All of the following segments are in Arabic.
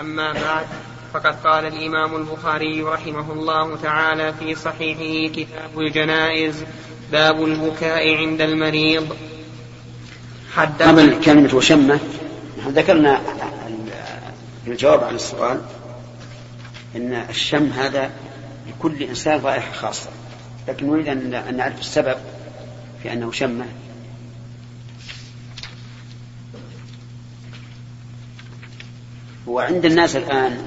أما بعد فقد قال الإمام البخاري رحمه الله تعالى في صحيحه كتاب الجنائز باب البكاء عند المريض. حدث قبل كلمة وشمة ذكرنا الجواب عن السؤال أن الشم هذا لكل إنسان رائحة خاصة لكن نريد أن نعرف السبب في أنه شمة. وعند الناس الآن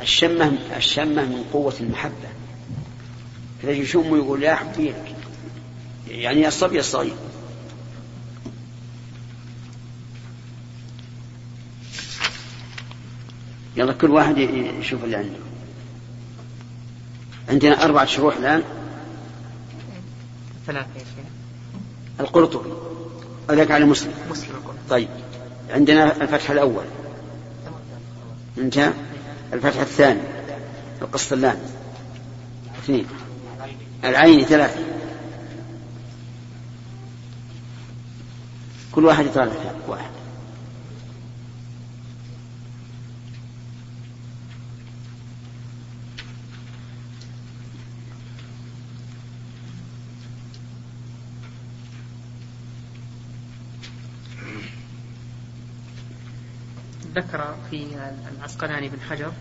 الشمة الشمة من قوة المحبة. إذا يشم ويقول يا حبي يعني الصبي الصغير. يلا كل واحد يشوف اللي عنده. عندنا أربعة شروح الآن. ثلاثة القرطبي. هذاك على مسلم. مسلم طيب. عندنا الفتح الأول. انتهى الفتح الثاني القسطلاني اثنين. العين ثلاثة. كل واحد يطالع واحد. ذكر في العسقلاني بن حجر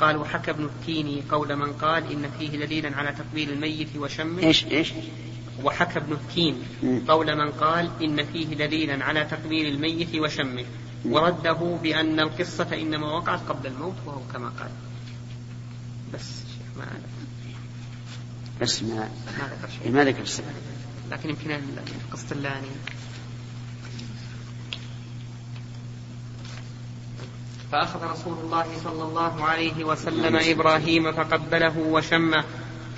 قال وحكى ابن التيني قول من قال إن فيه دليلا على تقبيل الميت وشمه. إيش إيش؟ وحكى ابن التين قول من قال إن فيه دليلا على تقبيل الميت وشمه. ورده بأن القصة إنما وقعت قبل الموت وهو كما قال. بس ما بس ما ما ذكر شيء. ما ذكر السبب لكن يمكن القسطلاني فأخذ رسول الله صلى الله عليه وسلم إبراهيم فقبله وشمه.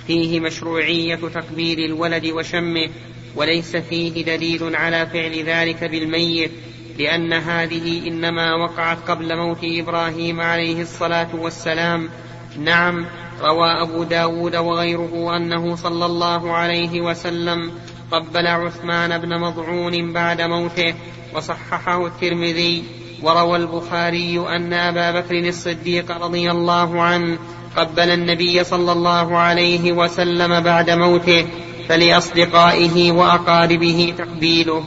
فيه مشروعية تقبيل الولد وشمه وليس فيه دليل على فعل ذلك بالميت لأن هذه إنما وقعت قبل موت إبراهيم عليه الصلاة والسلام. نعم روى أبو داود وغيره أنه صلى الله عليه وسلم قبل عثمان بن مضعون بعد موته وصححه الترمذي. وروى البخاري أن أبا بكر الصديق رضي الله عنه قبل النبي صلى الله عليه وسلم بعد موته فلأصدقائه وأقاربه تقبيله.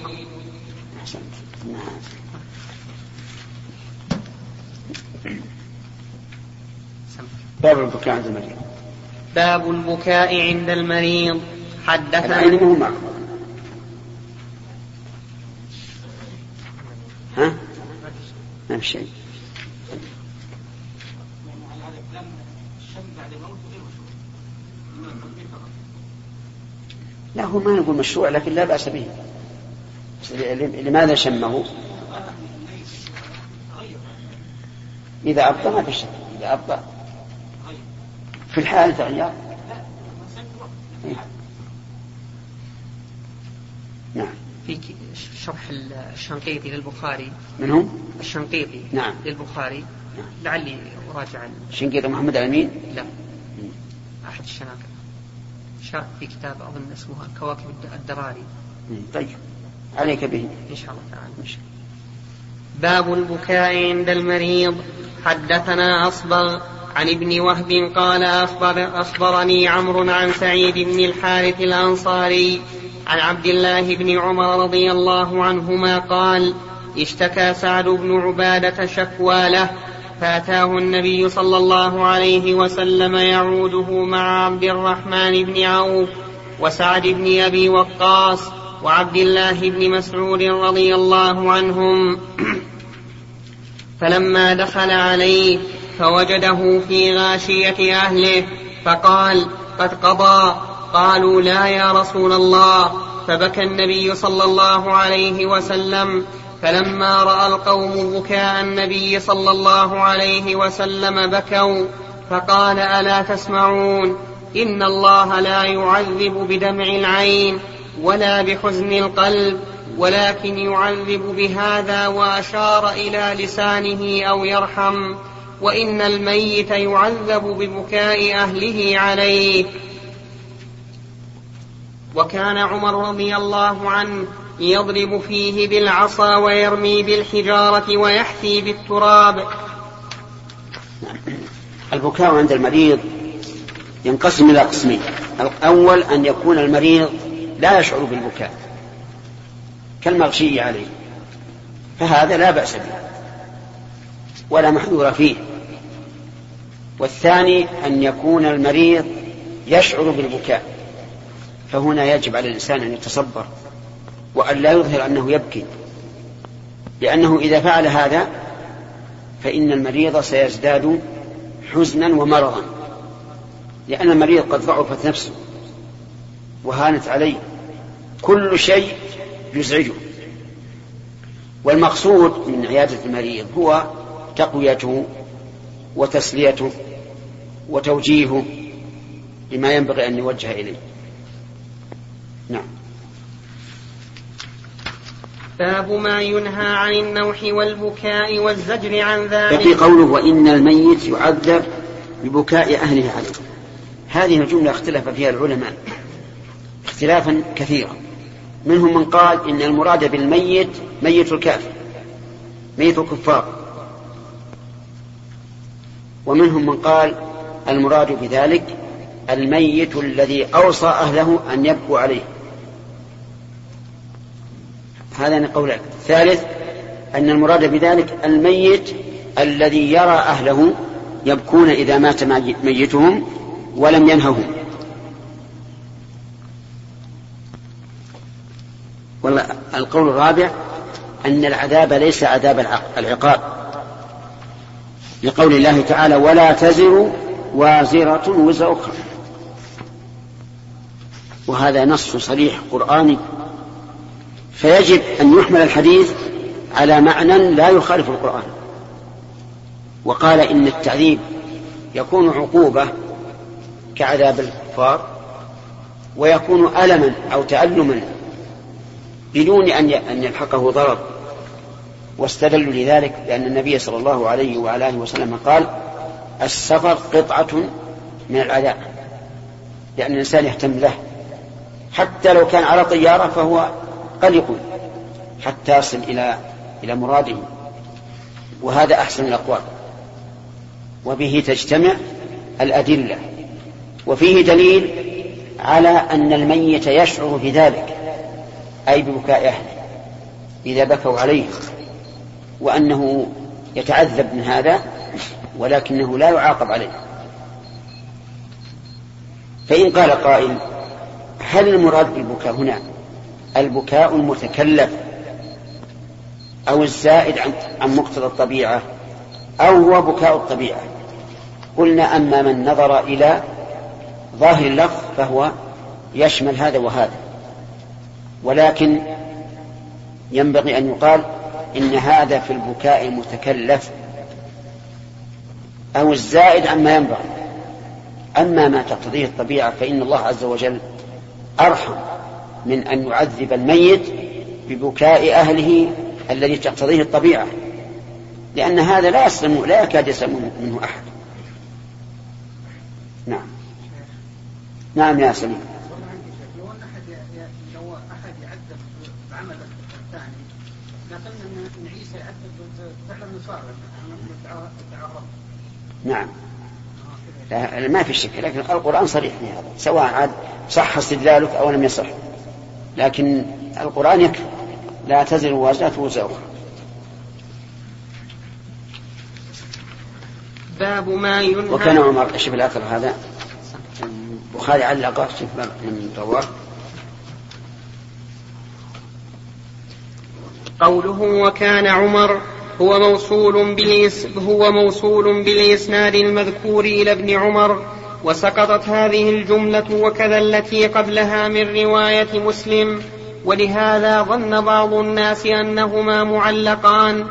باب البكاء عند المريض. باب البكاء عند المريض. حدثنا ها؟ ما في شيء لا هو ما نقول مشروع لكن لا بأس به. لماذا شمه؟ إذا أبطأ ما في شيء إذا أبطأ في الحال تغير. نعم. في شرح الشنقيطي للبخاري. من هو؟ الشنقيطي نعم. للبخاري. نعم. لعلي أراجع الشنقيطي محمد الأمين؟ لا. أحد الشناقطة شرح في كتاب أظن اسمه كواكب الدراري. طيب. عليك به. إن شاء الله تعالى. باب البكاء عند المريض. حدثنا أصبغ. عن ابن وهب قال أخبر أخبرني عمرو عن سعيد بن الحارث الأنصاري عن عبد الله بن عمر رضي الله عنهما قال اشتكى سعد بن عبادة شكوى له فأتاه النبي صلى الله عليه وسلم يعوده مع عبد الرحمن بن عوف وسعد بن أبي وقاص وعبد الله بن مسعود رضي الله عنهم. فلما دخل عليه فوجده في غاشية أهله فقال قد قضى. قالوا لا يا رسول الله. فبكى النبي صلى الله عليه وسلم فلما رأى القوم بكاء النبي صلى الله عليه وسلم بكوا فقال ألا تسمعون؟ إن الله لا يعذب بدمع العين ولا بحزن القلب ولكن يعذب بهذا وأشار إلى لسانه أو يرحم. وإن الميت يعذب ببكاء أهله عليه. وكان عمر رضي الله عنه يضرب فيه بالعصا ويرمي بالحجارة ويحثي بالتراب. البكاء عند المريض ينقسم إلى قسمين. الأول أن يكون المريض لا يشعر بالبكاء كالمغشي عليه فهذا لا بأس به ولا محذور فيه. والثاني أن يكون المريض يشعر بالبكاء. فهنا يجب على الإنسان أن يتصبر وأن لا يظهر أنه يبكي. لأنه إذا فعل هذا فإن المريض سيزداد حزنا ومرضا. لأن المريض قد ضعفت نفسه وهانت عليه. كل شيء يزعجه. والمقصود من عيادة المريض هو تقويته وتسليته وتوجيهه لما ينبغي أن يوجه إليه. نعم. باب ما ينهى عن النوح والبكاء والزجر عن ذلك. يقي قوله وإن الميت يعذب ببكاء أهله عليه. هذه الجملة اختلف فيها العلماء اختلافا كثيرا. منهم من قال إن المراد بالميت ميت الكافر ميت الكفار. ومنهم من قال المراد بذلك الميت الذي أوصى أهله أن يبكوا عليه. هذان قولان الثالث أن المراد بذلك الميت الذي يرى أهله يبكون إذا مات ميتهم ولم ينههم. والله القول الرابع أن العذاب ليس عذاب العقاب. لقول الله تعالى ولا تزر وازرة وزر أخرى. وهذا نص صريح قرآني. فيجب أن يحمل الحديث على معنى لا يخالف القرآن. وقال إن التعذيب يكون عقوبة كعذاب الكفار ويكون ألما أو تألما بدون أن يلحقه ضرر. واستدلوا لذلك بأن النبي صلى الله عليه وعلى آله وسلم قال السفر قطعة من العذاب لأن الإنسان يهتم له. حتى لو كان على طيارة فهو قلق حتى يصل إلى إلى مراده. وهذا أحسن الأقوال. وبه تجتمع الأدلة. وفيه دليل على أن الميت يشعر بذلك أي ببكاء أهله إذا بكوا عليه. وأنه يتعذب من هذا ولكنه لا يعاقب عليه. فإن قال قائل هل المراد بالبكاء هنا البكاء المتكلف أو الزائد عن, مقتضى الطبيعة أو هو بكاء الطبيعة؟ قلنا أما من نظر إلى ظاهر اللفظ فهو يشمل هذا وهذا. ولكن ينبغي أن يقال إن هذا في البكاء المتكلف أو الزائد عما ينبغي. أما ما تقتضيه الطبيعة فإن الله عز وجل أرحم من أن يعذب الميت ببكاء أهله الذي تقتضيه الطبيعة. لأن هذا لا يسلم لا يكاد يسلم منه أحد. نعم. نعم يا سليم لو أحد لو أحد يعذب بعمل الثاني نقلنا أن عيسى يعذب فعل النصارى نعم. لا ما في شك لكن القرآن صريح في هذا سواء عاد صح استدلالك أو لم يصح. لكن القرآن يكفي لا تزر وازرة وزر أخرى. باب ما ينهى وكان عمر شوف الأثر هذا. البخاري علق شوف من رواه قوله وكان عمر هو موصول هو موصول بالإسناد المذكور إلى ابن عمر وسقطت هذه الجملة وكذا التي قبلها من رواية مسلم. ولهذا ظن بعض الناس أنهما معلقان.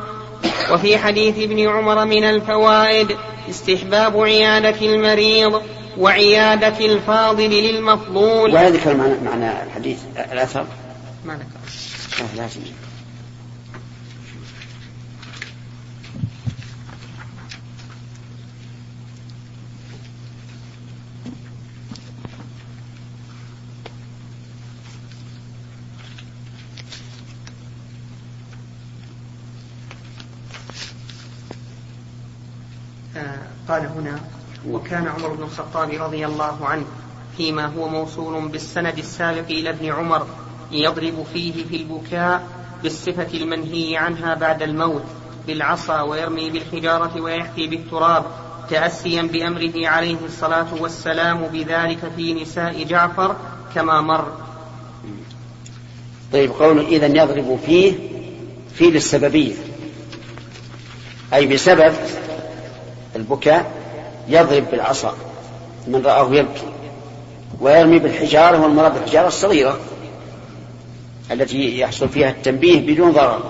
وفي حديث ابن عمر من الفوائد استحباب عيادة المريض وعيادة الفاضل للمفضول. ولا ذكر معنى, الحديث الأثر؟ ما ذكر. لازم قال هنا وكان عمر بن الخطاب رضي الله عنه فيما هو موصول بالسند السابق إلى ابن عمر يضرب فيه في البكاء بالصفة المنهي عنها بعد الموت بالعصا ويرمي بالحجارة ويحكي بالتراب تأسيا بأمره عليه الصلاة والسلام بذلك في نساء جعفر كما مر. طيب قول إذا يضرب فيه في للسببية أي بسبب البكاء يضرب بالعصا من رآه يبكي ويرمي بالحجارة والمراد بالحجارة الصغيرة التي يحصل فيها التنبيه بدون ضرر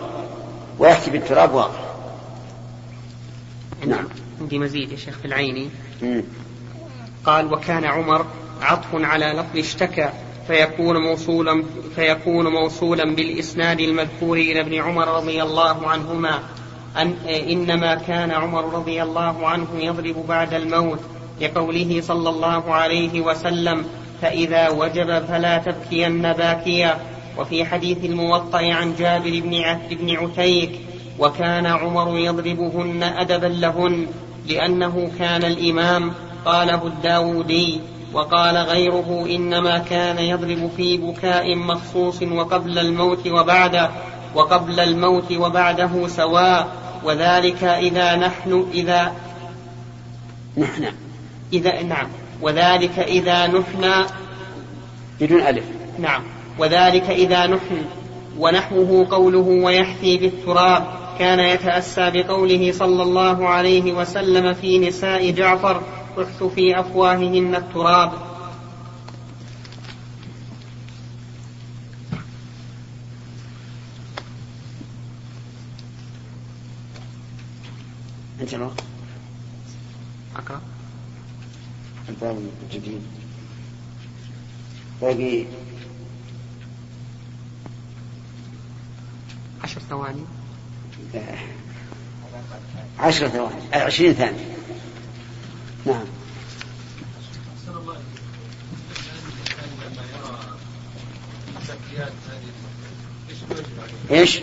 ويحكي بالتراب واضح. نعم. عندي مزيد يا شيخ في العيني. قال وكان عمر عطف على لفظ اشتكى فيكون موصولا فيكون موصولا بالإسناد المذكور إلى ابن عمر رضي الله عنهما. أن إنما كان عمر رضي الله عنه يضرب بعد الموت لقوله صلى الله عليه وسلم فإذا وجب فلا تبكين باكيا. وفي حديث الموطأ عن جابر بن بن عتيك وكان عمر يضربهن أدبا لهن لأنه كان الإمام. قاله الداودي وقال غيره إنما كان يضرب في بكاء مخصوص وقبل الموت وبعده. وقبل الموت وبعده سواء وذلك إذا نحن إذا نحن إذا نعم وذلك إذا نحن بدون ألف. نعم وذلك إذا نحن ونحوه قوله ويحثي بالتراب كان يتأسى بقوله صلى الله عليه وسلم في نساء جعفر احث في أفواههن التراب. أنت لو أقرأ الباب الجديد باقي عشر ثواني. عشر ثواني. عشرين ثانية. نعم. إيش؟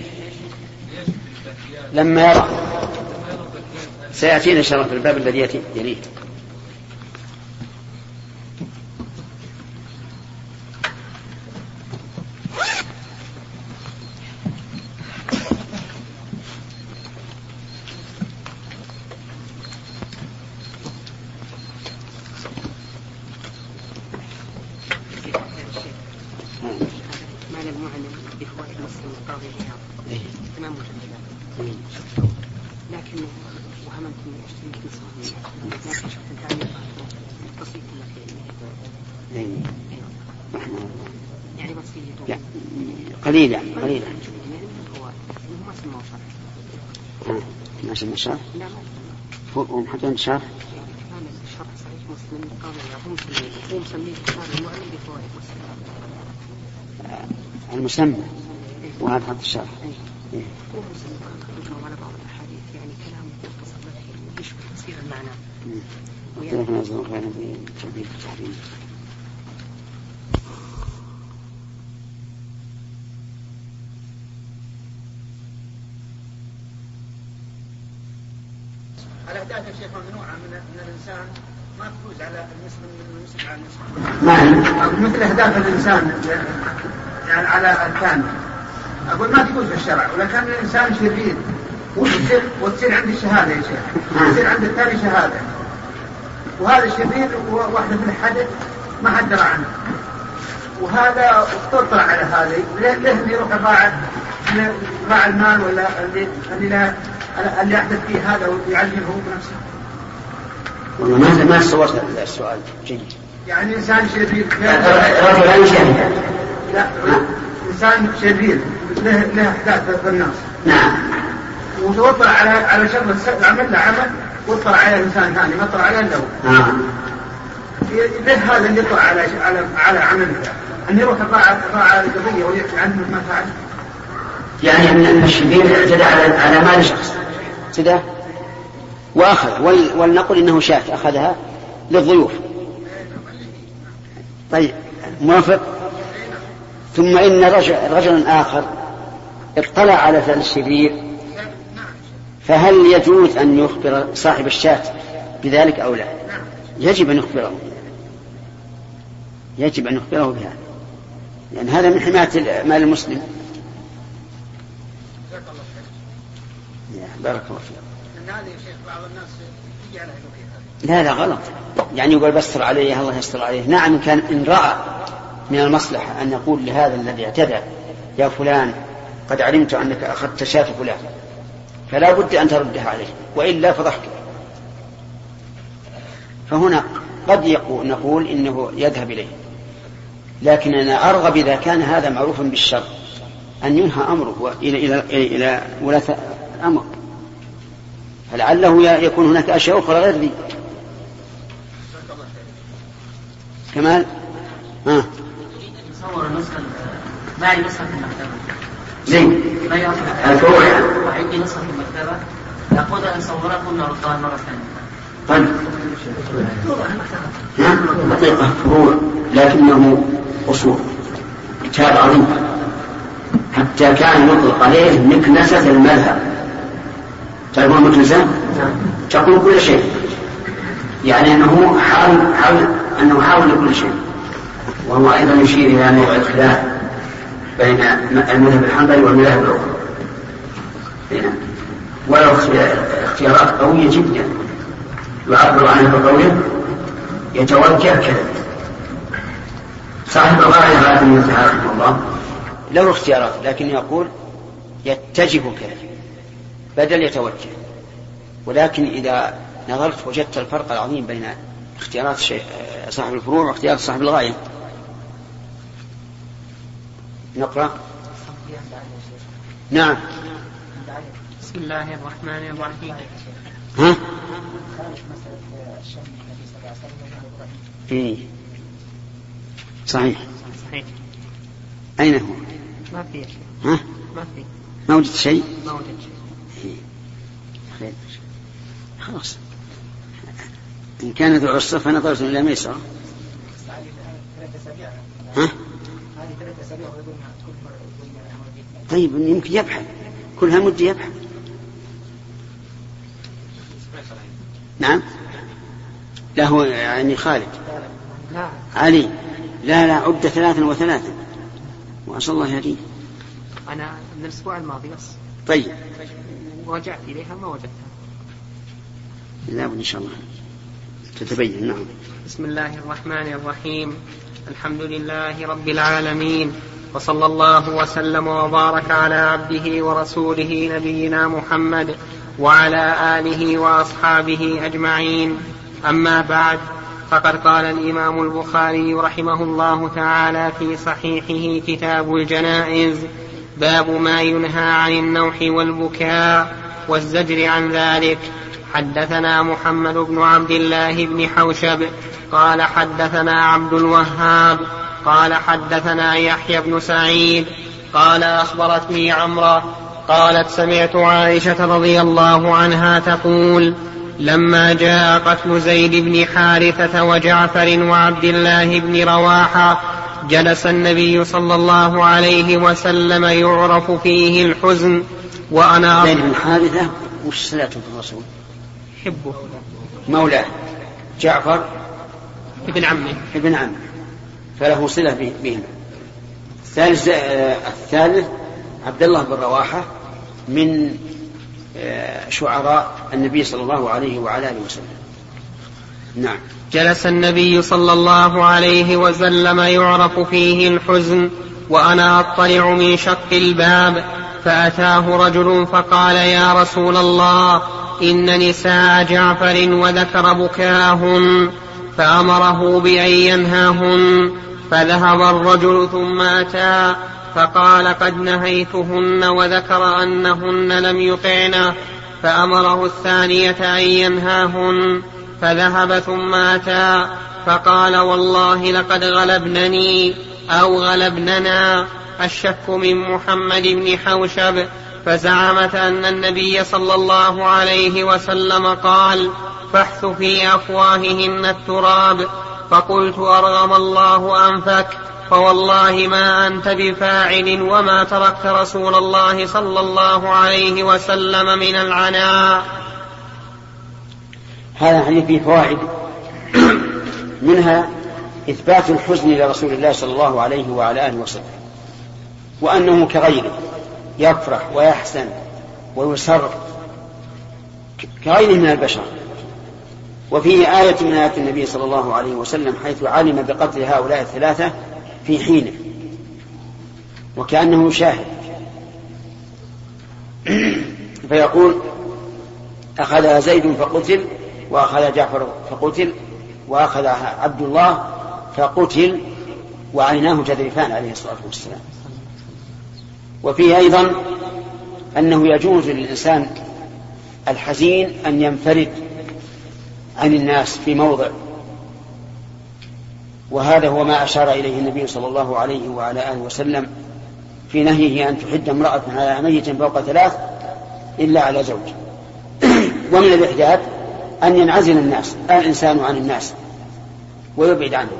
لما يرى. سيأتينا إن شاء الله في الباب الذي يليه. ما سمى الشرح؟ هم حتى الشرح؟ شرح صحيح مسلم هو مسميه بفوائد المسمى وهذا حط الشرح إيه. هو مسمى على بعض الاحاديث يعني كلام مختصر يشبه تفسير المعنى واختلفنا نزل غير في تبديل التحريم الاهداف يا شيخ من, من الإنسان ما تفوز على المسلم من المسلم على المسلم. نعم. مثل اهداف الإنسان يعني على الكامل. أقول ما تفوز في الشرع ولا كان الإنسان شرير وتصير وتصير عندي شهادة يا شيخ. وتصير عند الثاني شهادة. وهذا شرير واحدة في الحدث ما حد درى عنه. وهذا تطلع على هذا ليه يروح يراعى راعى المال ولا اللي اللي اللي يحدث فيه هذا ويعلمه بنفسه والله ما ما صورت السؤال. جيد. يعني إنسان شرير رجل شرير لا إنسان شرير له له أحداث في الناس. نعم. وتوطر على على شر عمل له عمل وطلع عليه إنسان ثاني ما طلع عليه إلا هو. نعم. ليه هذا اللي يطلع على على على عمله. أن يروح يراعى القضية ويحكي عنه ما فعل. يعني ان الشرير اعتدى على على مال شخص. كذا وأخذ ولنقل إنه شاة أخذها للضيوف. طيب موافق؟ ثم إن رجل رجلا آخر اطلع على فعل الشرير فهل يجوز أن يخبر صاحب الشاة بذلك أو لا؟ يجب أن يخبره. يجب أن يخبره بهذا. لأن هذا من حماية مال المسلم. بارك الله فيك. لا لا غلط. يعني يقول بستر عليه الله يستر عليه. نعم كان إن رأى من المصلحة أن يقول لهذا الذي اعتدى يا فلان قد علمت أنك أخذت شاة فلان فلا بد أن تردها عليه وإلا فضحك. فهنا قد يقول نقول إنه يذهب إليه. لكن أنا أرغب إذا كان هذا معروفا بالشر أن ينهى أمره إلى إلى إلى ولاة الأمر. فلعله يكون هناك أشياء أخرى غير ذي. كمال؟ ها. تصور نسخة معي نسخة المكتبة. زين. الفروع. عندي نسخة في المكتبة. لابد أن أصورها ثم أردها مرة ثانية. طيب. حقيقة فروع. لكنه أصول كتاب عظيم. حتى كان يطلق عليه مكنسة المذهب. تعرفون مكنسة؟ تقول كل شيء. يعني أنه حاول حاول أنه حاول كل شيء. وهو أيضا يشير إلى نوع الخلاف بين المذهب الحنبلي والمذاهب الأخرى. ولو اختيارات قوية جدا. يعبر عنها بقوله يتوجه كذا. صاحب الغاية غاية من رحمه الله له اختيارات لكن يقول يتجه كذا. بدل يتوجه ولكن إذا نظرت وجدت الفرق العظيم بين اختيارات صاحب الفروع واختيارات صاحب الغاية. نقرأ. نعم. بسم الله الرحمن الرحيم. ها؟ إيه. صحيح. صحيح. أين هو؟ ما في ها؟ ما في. ما وجدت شيء؟ ما وجدت شيء إيه. خير خلاص. إن كانت العصة فنظرت إلى ميسرة. ها؟ طيب يمكن يبحث. كلها مدة يبحث. نعم. لا هو يعني خالد. علي. لا لا عد ثلاثا وثلاثا. وأسأل الله يهديه أنا من الأسبوع الماضي بس. طيب. ورجعت إليها ما وجدتها. لا إن شاء الله. تتبين نعم. بسم الله الرحمن الرحيم. الحمد لله رب العالمين وصلى الله وسلم وبارك على عبده ورسوله نبينا محمد وعلى آله وأصحابه أجمعين. أما بعد فقد قال الإمام البخاري رحمه الله تعالى في صحيحه كتاب الجنائز باب ما ينهى عن النوح والبكاء والزجر عن ذلك. حدثنا محمد بن عبد الله بن حوشب قال حدثنا عبد الوهاب قال حدثنا يحيى بن سعيد قال أخبرتني عمره قالت سمعت عائشة رضي الله عنها تقول لما جاء قتل زيد بن حارثة وجعفر وعبد الله بن رواحة جلس النبي صلى الله عليه وسلم يعرف فيه الحزن وأنا زيد بن حارثة وش صلاته الرسول؟ يحبه. مولاه. جعفر ابن عمه. ابن عمه. فله صلة بهما. الثالث آه، الثالث عبد الله بن رواحة من آه، شعراء النبي صلى الله عليه وعلى آله وسلم. نعم. جلس النبي صلى الله عليه وسلم يعرف فيه الحزن وأنا أطلع من شق الباب فأتاه رجل فقال يا رسول الله إن نساء جعفر وذكر بكاهن فأمره بأن ينهاهن فذهب الرجل ثم أتى فقال قد نهيتهن وذكر أنهن لم يطعن فأمره الثانية أن ينهاهن فذهب ثم أتى فقال والله لقد غلبنني أو غلبننا الشك من محمد بن حوشب فزعمت أن النبي صلى الله عليه وسلم قال فاحث في أفواههن التراب. فقلت أرغم الله أنفك فوالله ما أنت بفاعل وما تركت رسول الله صلى الله عليه وسلم من العناء. هذا الحديث فيه فوائد. منها إثبات الحزن لرسول الله صلى الله عليه وعلى آله وسلم وأنه كغيره. يفرح ويحزن ويسر كغيره من البشر. وفيه آية من آيات النبي صلى الله عليه وسلم حيث علم بقتل هؤلاء الثلاثة في حينه وكأنه يشاهد فيقول أخذها زيد فقتل وأخذ جعفر فقتل وأخذ عبد الله فقتل وعيناه تذرفان عليه الصلاة والسلام. وفيه أيضا أنه يجوز للإنسان الحزين أن ينفرد عن الناس في موضع. وهذا هو ما أشار إليه النبي صلى الله عليه وعلى آله وسلم في نهيه أن تحد امرأة على ميت فوق ثلاث إلا على زوج. ومن الإحداث أن ينعزل الناس الإنسان عن الناس ويبعد عنهم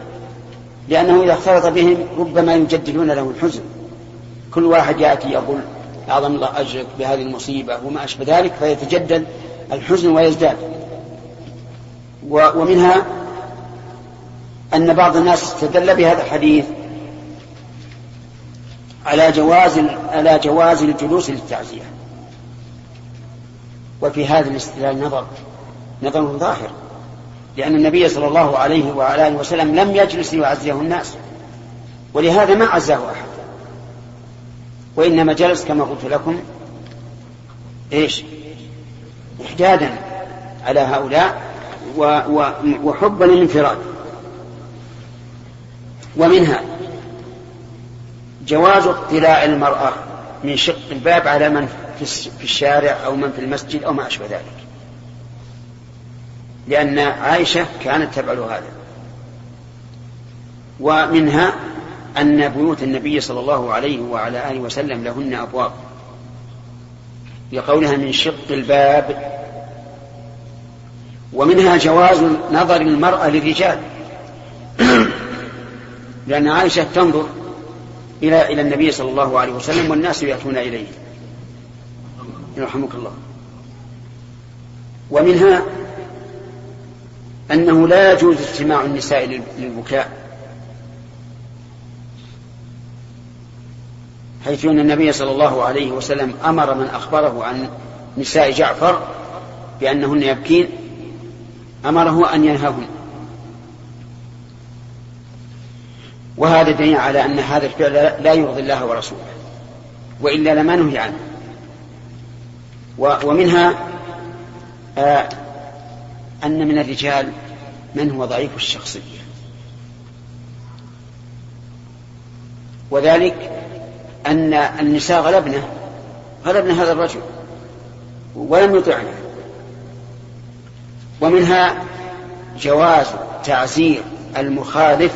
لأنه إذا اختلط بهم ربما يجددون له الحزن. كل واحد يأتي يقول أعظم الله أجرك بهذه المصيبة وما أشبه ذلك فيتجدد الحزن ويزداد. ومنها أن بعض الناس استدل بهذا الحديث على جواز على جواز الجلوس للتعزية. وفي هذا الاستدلال نظر نظر ظاهر لأن النبي صلى الله عليه وعلى آله وسلم لم يجلس ليعزيه الناس ولهذا ما عزاه أحد. وإنما جلس كما قلت لكم إيش؟ إحدادا على هؤلاء وحبا للانفراد. ومنها جواز اطلاع المرأة من شق الباب على من في الشارع أو من في المسجد أو ما أشبه ذلك. لأن عائشة كانت تفعل هذا. ومنها أن بيوت النبي صلى الله عليه وعلى آله وسلم لهن أبواب. لقولها من شق الباب. ومنها جواز نظر المرأة للرجال. لأن عائشة تنظر إلى إلى النبي صلى الله عليه وسلم والناس يأتون إليه. يرحمك الله. ومنها أنه لا يجوز اجتماع النساء للبكاء. حيث أن النبي صلى الله عليه وسلم أمر من أخبره عن نساء جعفر بأنهن يبكين أمره أن ينهاهن وهذا دليل على أن هذا الفعل لا يرضي الله ورسوله وإلا لما نهي عنه. ومنها آه أن من الرجال من هو ضعيف الشخصية. وذلك أن النساء غلبنه غلبن هذا الرجل ولم يطعنه ومنها جواز تعزير المخالف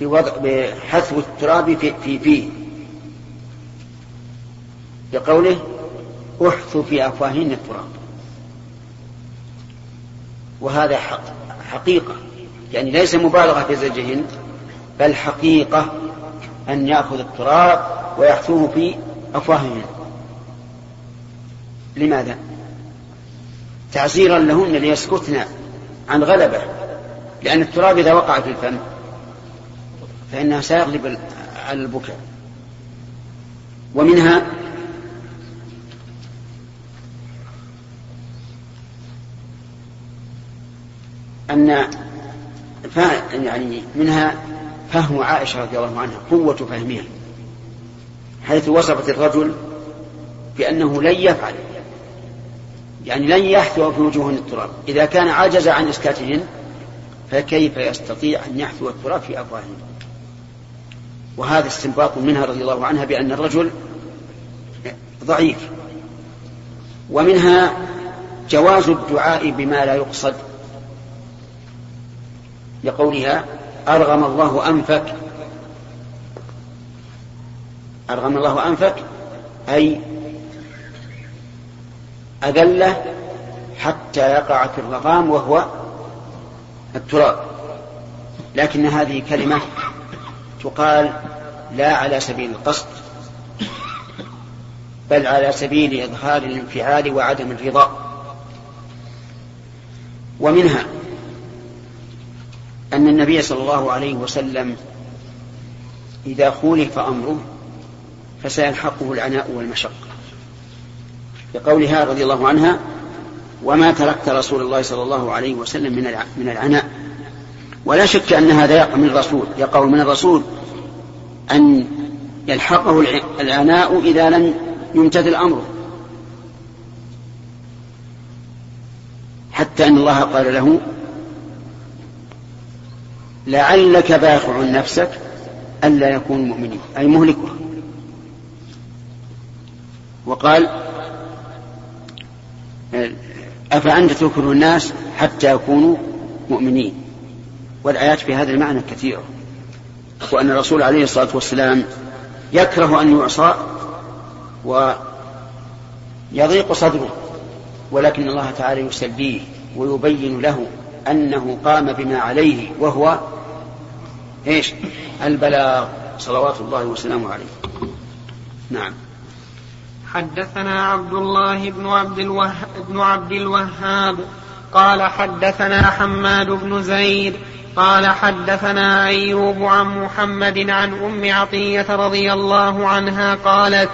بوضع بحثو التراب في في فيه. بقوله احثوا في افواههن التراب. وهذا حق حقيقة. يعني ليس مبالغة في زجهن بل حقيقة أن يأخذ التراب ويحثوه في أفواههن لماذا؟ تعزيرا لهن ليسكتن عن غلبة لأن التراب إذا وقع في الفم فإنها سيغلب على البكاء ومنها أن يعني منها فهم عائشة رضي الله عنها قوة فهمها حيث وصفت الرجل بأنه لن يفعل يعني لن يحثو في وجوههن التراب. إذا كان عجز عن إسكاتهن فكيف يستطيع أن يحثو التراب في أفواههن؟ وهذا استنباط منها رضي الله عنها بأن الرجل ضعيف. ومنها جواز الدعاء بما لا يقصد لقولها أرغم الله أنفك. أرغم الله أنفك. أي أذلة حتى يقع في الرغام وهو التراب. لكن هذه كلمة تقال لا على سبيل القصد بل على سبيل إظهار الانفعال وعدم الرضا. ومنها أن النبي صلى الله عليه وسلم إذا خولف أمره فسيلحقه العناء والمشقة. لقولها رضي الله عنها وما تركت رسول الله صلى الله عليه وسلم من من العناء. ولا شك أن هذا يقع من الرسول يقع من الرسول أن يلحقه العناء إذا لم يمتثل أمره. حتى أن الله قال له لعلك باخع نفسك ألا يكونوا مؤمنين أي مهلكها. وقال أفأنت تكره الناس حتى يكونوا مؤمنين؟ والآيات في هذا المعنى كثيرة. وأن الرسول عليه الصلاة والسلام يكره أن يعصى ويضيق صدره ولكن الله تعالى يسليه ويبين له أنه قام بما عليه وهو إيش؟ البلاغ. صلوات الله وسلامه عليه. نعم. حدثنا عبد الله بن عبد الوهاب بن عبد الوهاب. قال حدثنا حماد بن زيد. قال حدثنا أيوب عن محمد عن أم عطية رضي الله عنها قالت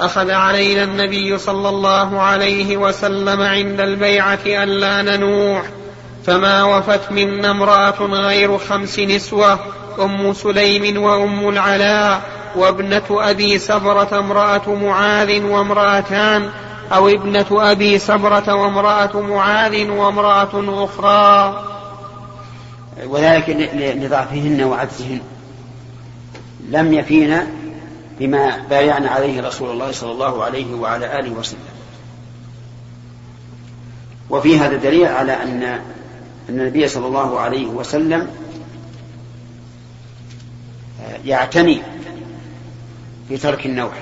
أخذ علينا النبي صلى الله عليه وسلم عند البيعة الا ننوح فما وفت منا امرأة غير خمس نسوة أم سليم وأم العلاء وابنة أبي سبرة امرأة معاذ وامرأتان أو ابنة أبي سبرة وامرأة معاذ وامرأة أخرى. وذلك لضعفهن وعجزهن لم يفينا بما بايعنا عليه رسول الله صلى الله عليه وعلى آله وسلم. وفي هذا دليل على أن أن النبي صلى الله عليه وسلم يعتني في ترك النوح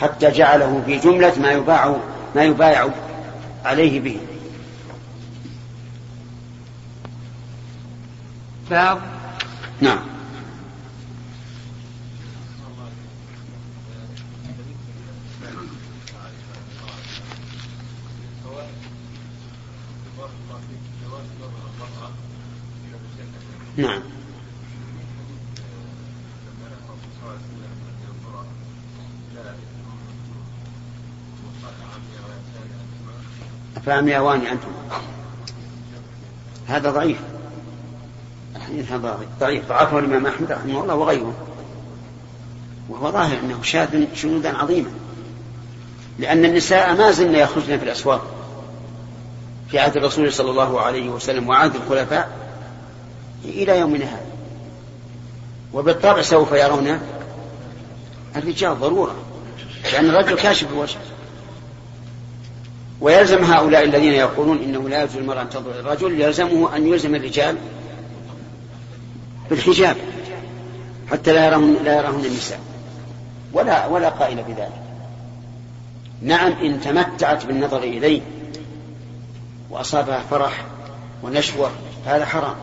حتى جعله في جملة ما يباع ما يبايع عليه به. باب نعم. نعم. فهم أواني أنتم. هذا ضعيف. الحديث هذا ضعيف. ضعفه الإمام أحمد رحمه الله وغيره. وهو ظاهر أنه شاذ شذوذا عظيما. لأن النساء ما زلن يخرجن في الأسواق. في عهد الرسول صلى الله عليه وسلم وعهد الخلفاء إلى يومنا هذا. وبالطبع سوف يرون الرجال ضرورة. لأن الرجل كاشف الوجه. ويلزم هؤلاء الذين يقولون إنه لا يجوز المرأة أن تنظر الرجل يلزمه أن يلزم الرجال بالحجاب حتى لا يرون لا يراهن النساء. ولا ولا قائل بذلك. نعم إن تمتعت بالنظر إليه واصابها فرح ونشوة هذا حرام.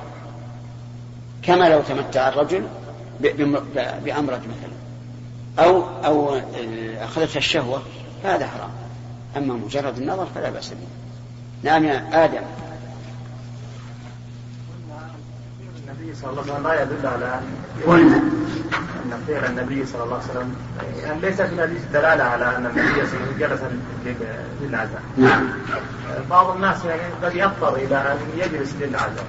كما لو تمتع الرجل بأمرة مثلا أو أو أخذتها الشهوة هذا حرام. أما مجرد النظر فلا بأس به. نعم يا آدم. النبي صلى الله عليه وسلم لا يدل على قلنا. أن فعل النبي صلى الله عليه وسلم يعني ليس في الحديث دلالة على أن النبي صلى الله عليه وسلم جلس للعزاء. نعم. بعض الناس يعني قد يضطر إلى أن يجلس للعزاء.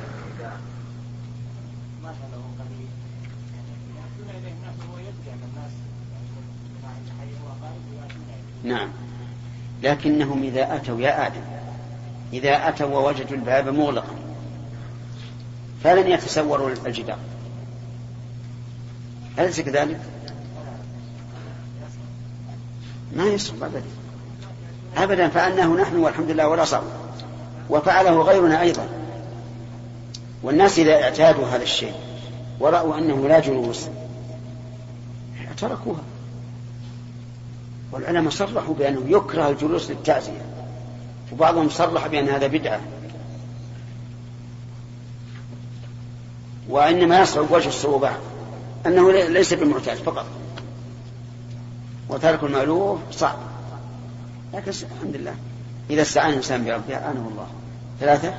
نعم. لكنهم إذا أتوا يا آدم إذا أتوا ووجدوا الباب مغلقا فلن يتسوروا الجدار. أليس كذلك؟ ما يصعب أبدا. أبدا فعلناه نحن والحمد لله ولا صعب وفعله غيرنا أيضا. والناس إذا اعتادوا هذا الشيء ورأوا أنه لا جلوس تركوها والعلماء صرحوا بأنه يكره الجلوس للتعزية وبعضهم صرح بأن هذا بدعة. وإنما يصعب وجه الصعوبة أنه ليس بالمعتاد فقط. وترك المألوف صعب. لكن الحمد لله. إذا استعان الإنسان بربه أعانه الله. ثلاثة؟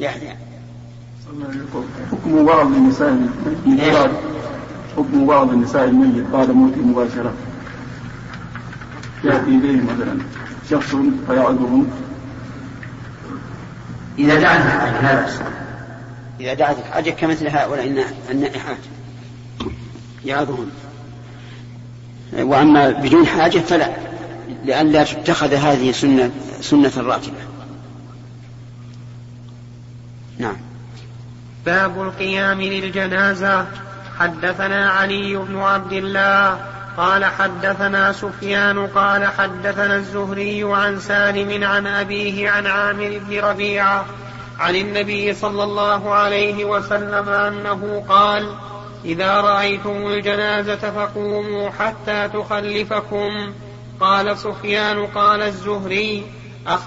يحيى حكم بعض النساء الميت حكم بعض النساء الميت بعد موته مباشرة. يأتي إليه مثلا شخص فيعظهم إذا دعت الحاجة لا بأس. إذا دعت الحاجة كمثل هؤلاء النائحات يعظهم. وأما بدون حاجة فلا لئلا تتخذ هذه سنة سنة راتبة نعم. باب القيام للجنازة. حدثنا علي بن عبد الله قال حدثنا سفيان قال حدثنا الزهري عن سالم عن أبيه عن عامر بن ربيعة عن النبي صلى الله عليه وسلم أنه قال إذا رأيتم الجنازة فقوموا حتى تخلفكم. قال سفيان قال الزهري أخ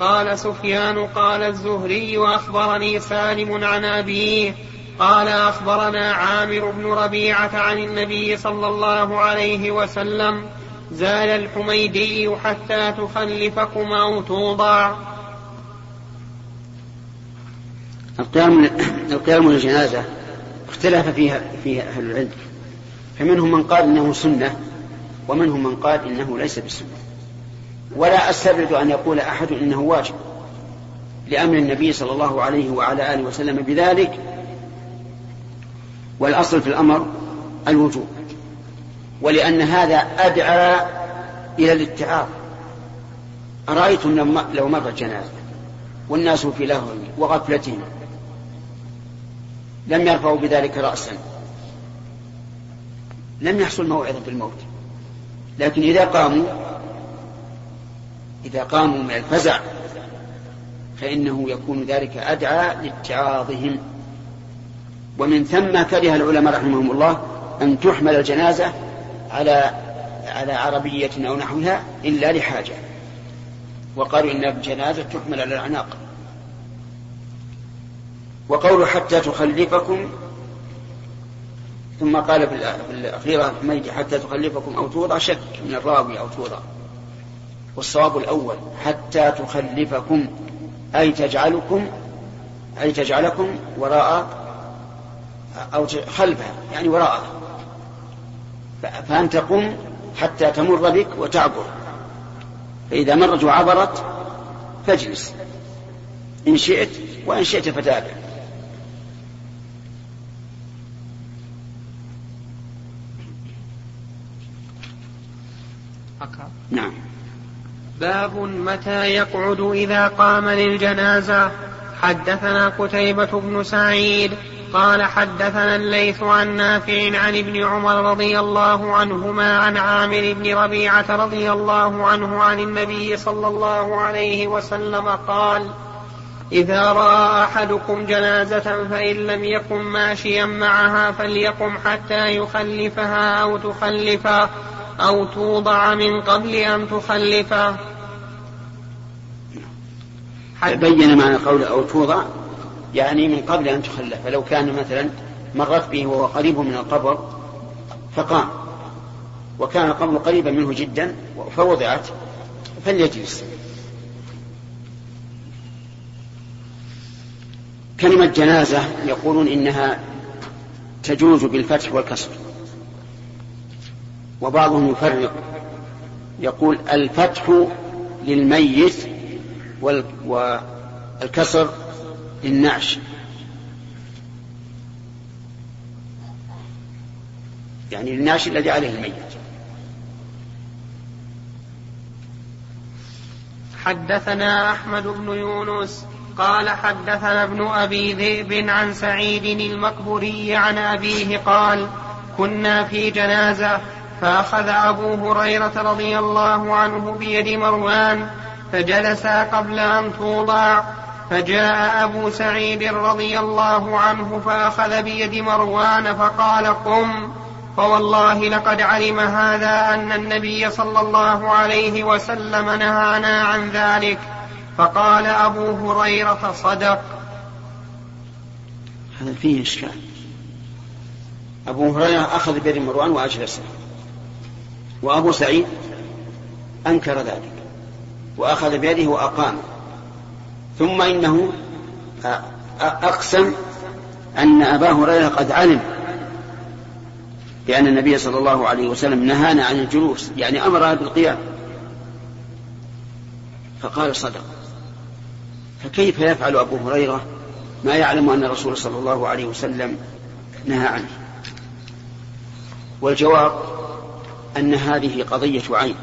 قال سفيان قال الزهري وأخبرني سالم عن أبيه قال أخبرنا عامر بن ربيعة عن النبي صلى الله عليه وسلم زال الحميدي حتى تخلفكم أو توضع القيام القيام للجنازة اختلف فيها فيها أهل العلم فمنهم من قال إنه سنة ومنهم من قال إنه ليس بسنة. ولا أستبعد أن يقول أحد إنه واجب لأمر النبي صلى الله عليه وعلى آله وسلم بذلك والأصل في الأمر الوجوب ولأن هذا أدعى إلى الاتعاظ. أرأيتم لو مرت جنازة والناس في لهو وغفلتهم لم يرفعوا بذلك رأسا. لم يحصل موعظة بالموت. لكن إذا قاموا إذا قاموا من الفزع فإنه يكون ذلك أدعى لاتعاظهم. ومن ثم كره العلماء رحمهم الله أن تحمل الجنازة على على عربية أو نحوها إلا لحاجة. وقالوا إن الجنازة تحمل على الأعناق. وقول حتى تخلفكم ثم قال في الأخيرة حميد حتى تخلفكم أو توضع شك من الراوي أو توضع. والصواب الأول حتى تخلفكم أي تجعلكم أي تجعلكم وراء أو خلفها يعني وراءها. فأنت قم حتى تمر بك وتعبر. فإذا مرت وعبرت فاجلس. إن شئت وإن شئت فتابع. نعم. باب متى يقعد إذا قام للجنازة. حدثنا قتيبة بن سعيد قال حدثنا الليث عن نافع عن ابن عمر رضي الله عنهما عن عامر بن ربيعة رضي الله عنه عن النبي صلى الله عليه وسلم قال إذا رأى أحدكم جنازة فإن لم يكن ماشيا معها فليقم حتى يخلفها أو تخلفه أو توضع من قبل أن تخلفه. بين معنى قول أو توضع؟ يعني من قبل أن تخلف فلو كان مثلا مرت به وهو قريب من القبر فقام وكان القبر قريبا منه جدا فوضعت فليجلس. كلمة جنازة يقولون إنها تجوز بالفتح والكسر وبعضهم يفرق يقول الفتح للميت والكسر للنعش يعني النعش الذي عليه الميت. حدثنا أحمد بن يونس قال حدثنا ابن أبي ذئب عن سعيد المقبوري عن أبيه قال كنا في جنازة فأخذ أبو هريرة رضي الله عنه بيد مروان فجلسا قبل أن توضع فجاء أبو سعيد رضي الله عنه فأخذ بيد مروان فقال قم فوالله لقد علم هذا أن النبي صلى الله عليه وسلم نهانا عن ذلك. فقال أبو هريرة صدق. هذا فيه إشكال. أبو هريرة أخذ بيد مروان وأجلسه وأبو سعيد أنكر ذلك. وأخذ بيده وأقام. ثم إنه أقسم أن أبا هريرة قد علم بأن النبي صلى الله عليه وسلم نهانا عن الجلوس يعني أمرنا بالقيام. فقال صدق. فكيف يفعل أبو هريرة ما يعلم أن الرسول صلى الله عليه وسلم نهى عنه؟ والجواب أن هذه قضية عين.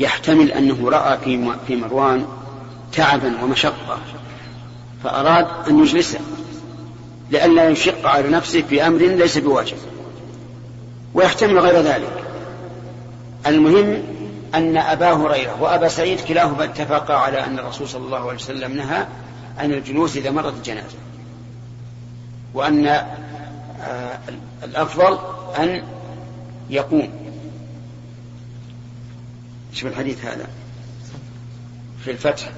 يحتمل أنه رأى في مروان تعبا ومشقة فأراد أن يجلسه لئلا يشق على نفسه في أمر ليس بواجب ويحتمل غير ذلك. المهم أن أبا هريرة وأبا سعيد كلاهما اتفقا على أن الرسول صلى الله عليه وسلم نهى عن الجلوس إذا مرت الجنازة وأن آه، الأفضل أن يقوم. شوف الحديث هذا في الفتح.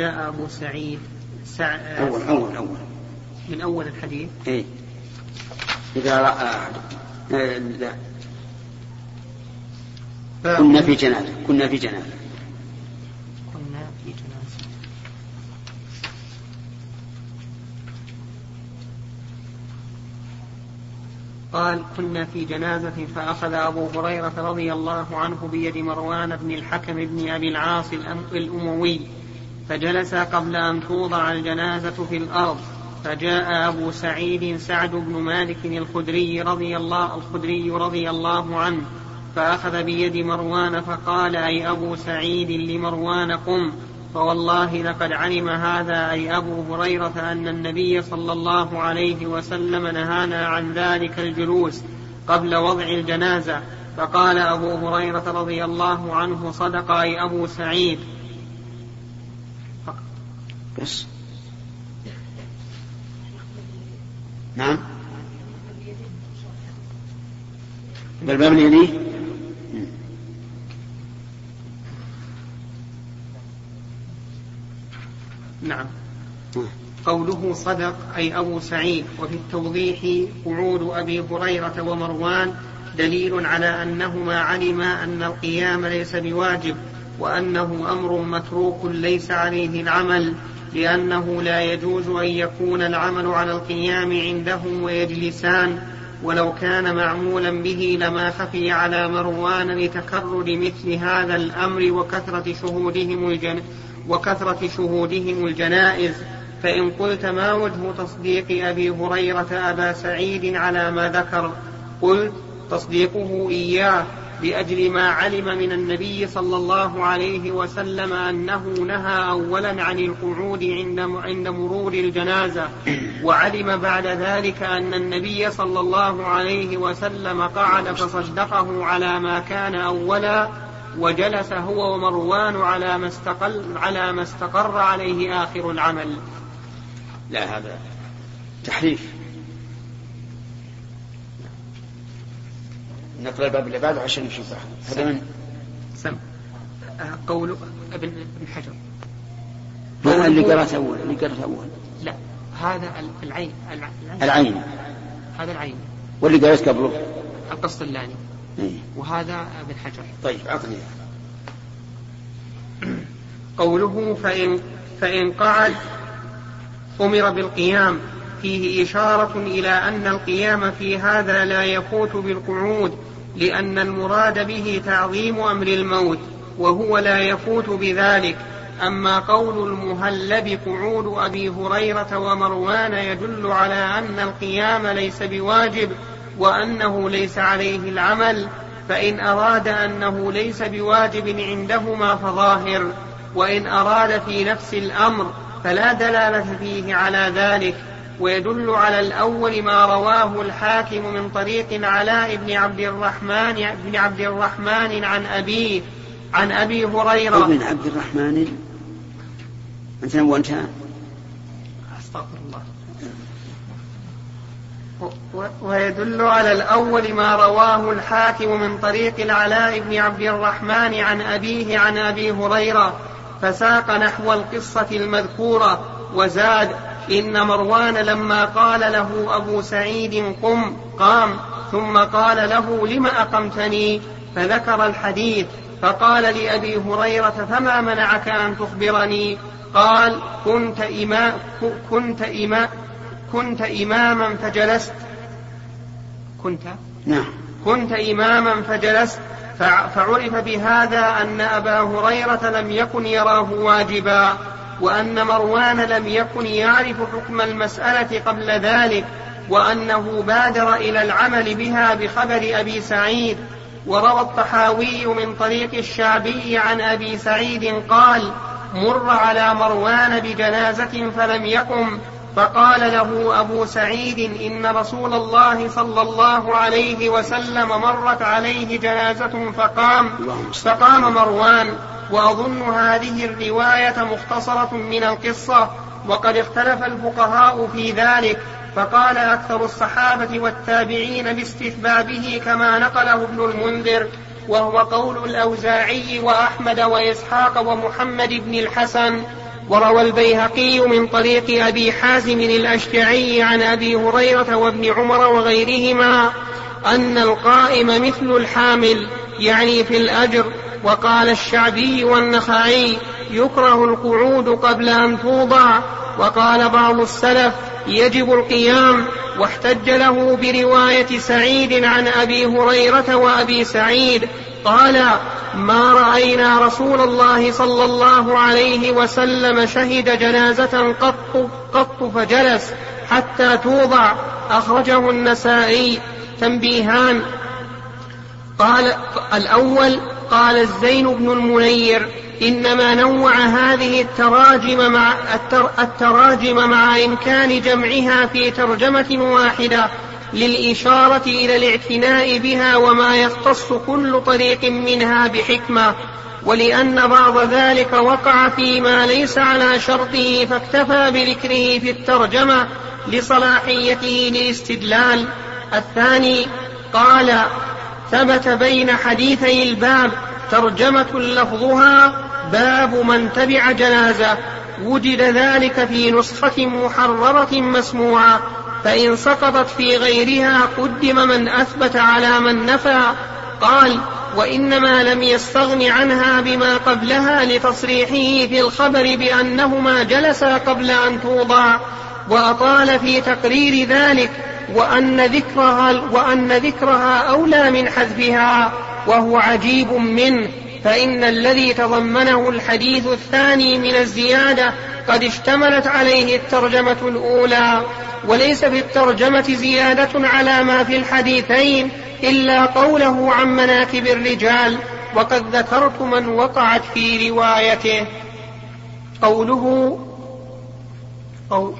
فجاء أبو سعيد. سع... أول أول أول. من أول الحديث. إيه. إذا رأى آه، لا كنا في جنازة كنا في جنازة. كنا في جنازة. قال كنا في جنازة فأخذ أبو هريرة رضي الله عنه بيد مروان بن الحكم بن أبي العاص الأموي. فجلس قبل أن توضع الجنازة في الأرض فجاء أبو سعيد سعد بن مالك الخدري رضي الله الخدري رضي الله عنه فأخذ بيد مروان فقال أي أبو سعيد لمروان قم فوالله لقد علم هذا أي أبو هريرة أن النبي صلى الله عليه وسلم نهانا عن ذلك الجلوس قبل وضع الجنازة فقال أبو هريرة رضي الله عنه صدق أي أبو سعيد. بس. نعم. بل باب يليه نعم. قوله صدق أي أبو سعيد. وفي التوضيح قعود أبي هريرة ومروان دليل على أنهما علما أن القيام ليس بواجب وأنه أمر متروك ليس عليه العمل. لأنه لا يجوز أن يكون العمل على القيام عندهم ويجلسان ولو كان معمولا به لما خفي على مروان لتكرر مثل هذا الأمر وكثرة شهودهم الجن وكثرة شهودهم الجنائز. فإن قلت ما وجه تصديق أبي هريرة أبا سعيد على ما ذكر قلت تصديقه إياه. لأجل ما علم من النبي صلى الله عليه وسلم أنه نهى أولا عن القعود عند عند مرور الجنازة وعلم بعد ذلك أن النبي صلى الله عليه وسلم قعد فصدقه على ما كان أولا وجلس هو ومروان على ما استقل على ما استقر عليه آخر العمل. لا هذا تحريف نقرأ الباب اللي بعده عشان نشوف هذا من سم. قول ابن ابن حجر. ما اللي قرأت أول؟ اللي قرأت أول. لا هذا العين. العين, العين. هذا العين. واللي قرأت قبله؟ القسطلاني إيه؟ وهذا ابن حجر. طيب أعطني. قوله فإن فإن قعد أمر بالقيام. فيه إشارة إلى أن القيام في هذا لا يفوت بالقعود. لأن المراد به تعظيم أمر الموت وهو لا يفوت بذلك. أما قول المهلب قعود أبي هريرة ومروان يدل على أن القيام ليس بواجب وأنه ليس عليه العمل فإن أراد أنه ليس بواجب عندهما فظاهر وإن أراد في نفس الأمر فلا دلالة فيه على ذلك. ويدل على الأول ما رواه الحاكم من طريق علاء بن عبد الرحمن بن عبد الرحمن عن أبيه عن أبي هريرة. ابن عبد الرحمن أنت وانت أستغفر الله. ويدل على الأول ما رواه الحاكم من طريق العلاء بن عبد الرحمن عن أبيه عن أبي هريرة فساق نحو القصة المذكورة وزاد إن مروان لما قال له أبو سعيد قم قام ثم قال له لم أقمتني؟ فذكر الحديث فقال لأبي هريرة فما منعك أن تخبرني؟ قال كنت إمام كنت إمام كنت إماما فجلست. كنت؟ نعم. كنت إماما فجلست. فعرف بهذا أن أبا هريرة لم يكن يراه واجبا. وأن مروان لم يكن يعرف حكم المسألة قبل ذلك وأنه بادر إلى العمل بها بخبر أبي سعيد. وروى الطحاوي من طريق الشعبي عن أبي سعيد قال مر على مروان بجنازة فلم يقم فقال له أبو سعيد إن رسول الله صلى الله عليه وسلم مرت عليه جنازة فقام فقام مروان. وأظن هذه الرواية مختصرة من القصة وقد اختلف الفقهاء في ذلك فقال أكثر الصحابة والتابعين باستحبابه كما نقله ابن المنذر وهو قول الأوزاعي وأحمد وإسحاق ومحمد بن الحسن وروى البيهقي من طريق أبي حازم الأشجعي عن أبي هريرة وابن عمر وغيرهما أن القائم مثل الحامل يعني في الأجر وقال الشعبي والنخعي يكره القعود قبل أن توضع. وقال بعض السلف يجب القيام. واحتج له برواية سعيد عن أبي هريرة وأبي سعيد قال ما رأينا رسول الله صلى الله عليه وسلم شهد جنازة قط قط فجلس حتى توضع. أخرجه النسائي. تنبيهان. قال الأول قال الزين بن المنير إنما نوع هذه التراجم مع التراجم مع إمكان جمعها في ترجمة واحدة للإشارة إلى الاعتناء بها وما يختص كل طريق منها بحكمة ولأن بعض ذلك وقع فيما ليس على شرطه فاكتفى بذكره في الترجمة لصلاحيته للاستدلال. الثاني قال ثبت بين حديثي الباب ترجمة لفظها باب من تبع جنازة وجد ذلك في نسخة محررة مسموعة فإن سقطت في غيرها قدم من أثبت على من نفى. قال وإنما لم يستغن عنها بما قبلها لتصريحه في الخبر بأنهما جلسا قبل أن توضع. وأطال في تقرير ذلك وأن ذكرها وأن ذكرها أولى من حذفها وهو عجيب منه فإن الذي تضمنه الحديث الثاني من الزيادة قد اشتملت عليه الترجمة الأولى. وليس في الترجمة زيادة على ما في الحديثين إلا قوله عن مناكب الرجال وقد ذكرت من وقعت في روايته. قوله أو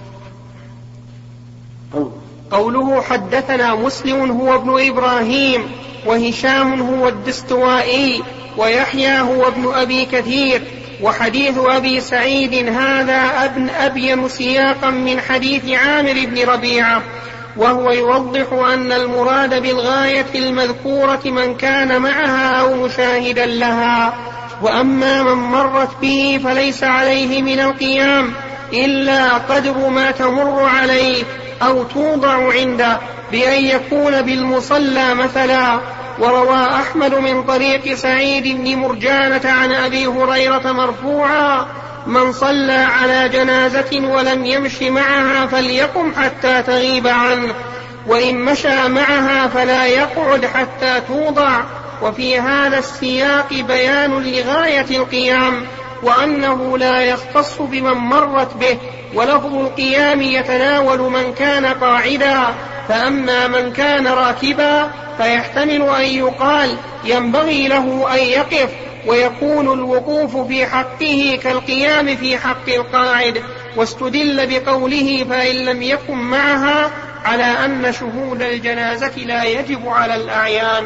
قوله حدثنا مسلم هو ابن إبراهيم وهشام هو الدستوائي ويحيى هو ابن أبي كثير وحديث أبي سعيد هذا أبن أبين سياقا من حديث عامر بن ربيعة وهو يوضح أن المراد بالغاية المذكورة من كان معها أو مشاهدا لها. وأما من مرت به فليس عليه من القيام إلا قدر ما تمر عليه أو توضع عنده بأن يكون بالمصلى مثلا. وروى أحمد من طريق سعيد بن مرجانة عن أبي هريرة مرفوعا من صلى على جنازة ولم يمش معها فليقم حتى تغيب عنه وإن مشى معها فلا يقعد حتى توضع. وفي هذا السياق بيان لغاية القيام. وأنه لا يختص بمن مرت به ولفظ القيام يتناول من كان قاعدا. فأما من كان راكبا فيحتمل أن يقال ينبغي له أن يقف ويكون الوقوف في حقه كالقيام في حق القاعد. واستدل بقوله فإن لم يكن معها على أن شهود الجنازة لا يجب على الأعيان.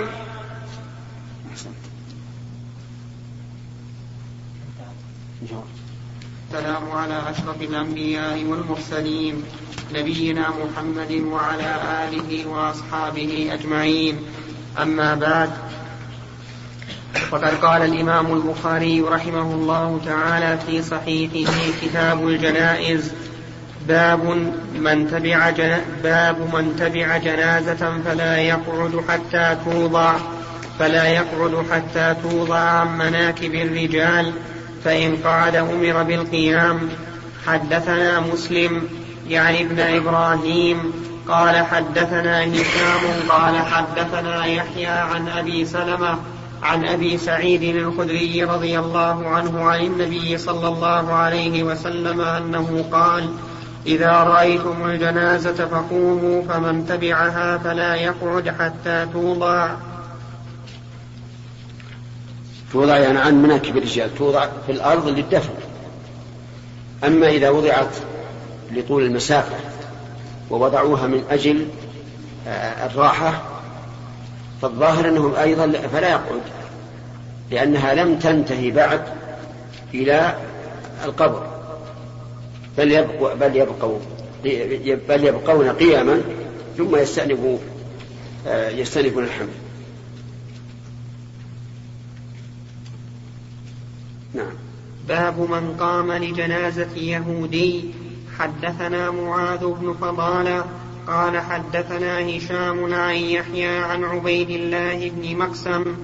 والسلام على أشرف الأنبياء والمرسلين نبينا محمد وعلى آله وأصحابه أجمعين. أما بعد فقد قال الإمام البخاري رحمه الله تعالى في صحيحه كتاب الجنائز باب من تبع باب من تبع جنازة فلا يقعد حتى توضع فلا يقعد حتى توضع عن مناكب الرجال فإن قعد أمر بالقيام حدثنا مسلم يعني ابن إبراهيم قال حدثنا هشام قال حدثنا يحيى عن أبي سلمة عن أبي سعيد الخدري رضي الله عنه عن النبي صلى الله عليه وسلم أنه قال إذا رأيتم الجنازة فقوموا فمن تبعها فلا يقعد حتى توضع. توضع يعني عن مناكب الرجال توضع في الأرض للدفن. أما إذا وضعت لطول المسافة ووضعوها من أجل آه، الراحة فالظاهر أنهم أيضا فلا يقعد لأنها لم تنتهي بعد إلى القبر. بل يبقوا بل يبقوا بل يبقون قياما ثم يستأنفوا آه، يستأنفون الحمل. نعم. باب من قام لجنازة يهودي. حدثنا معاذ بن فضالة قال حدثنا هشام عن يحيى عن عبيد الله بن مقسم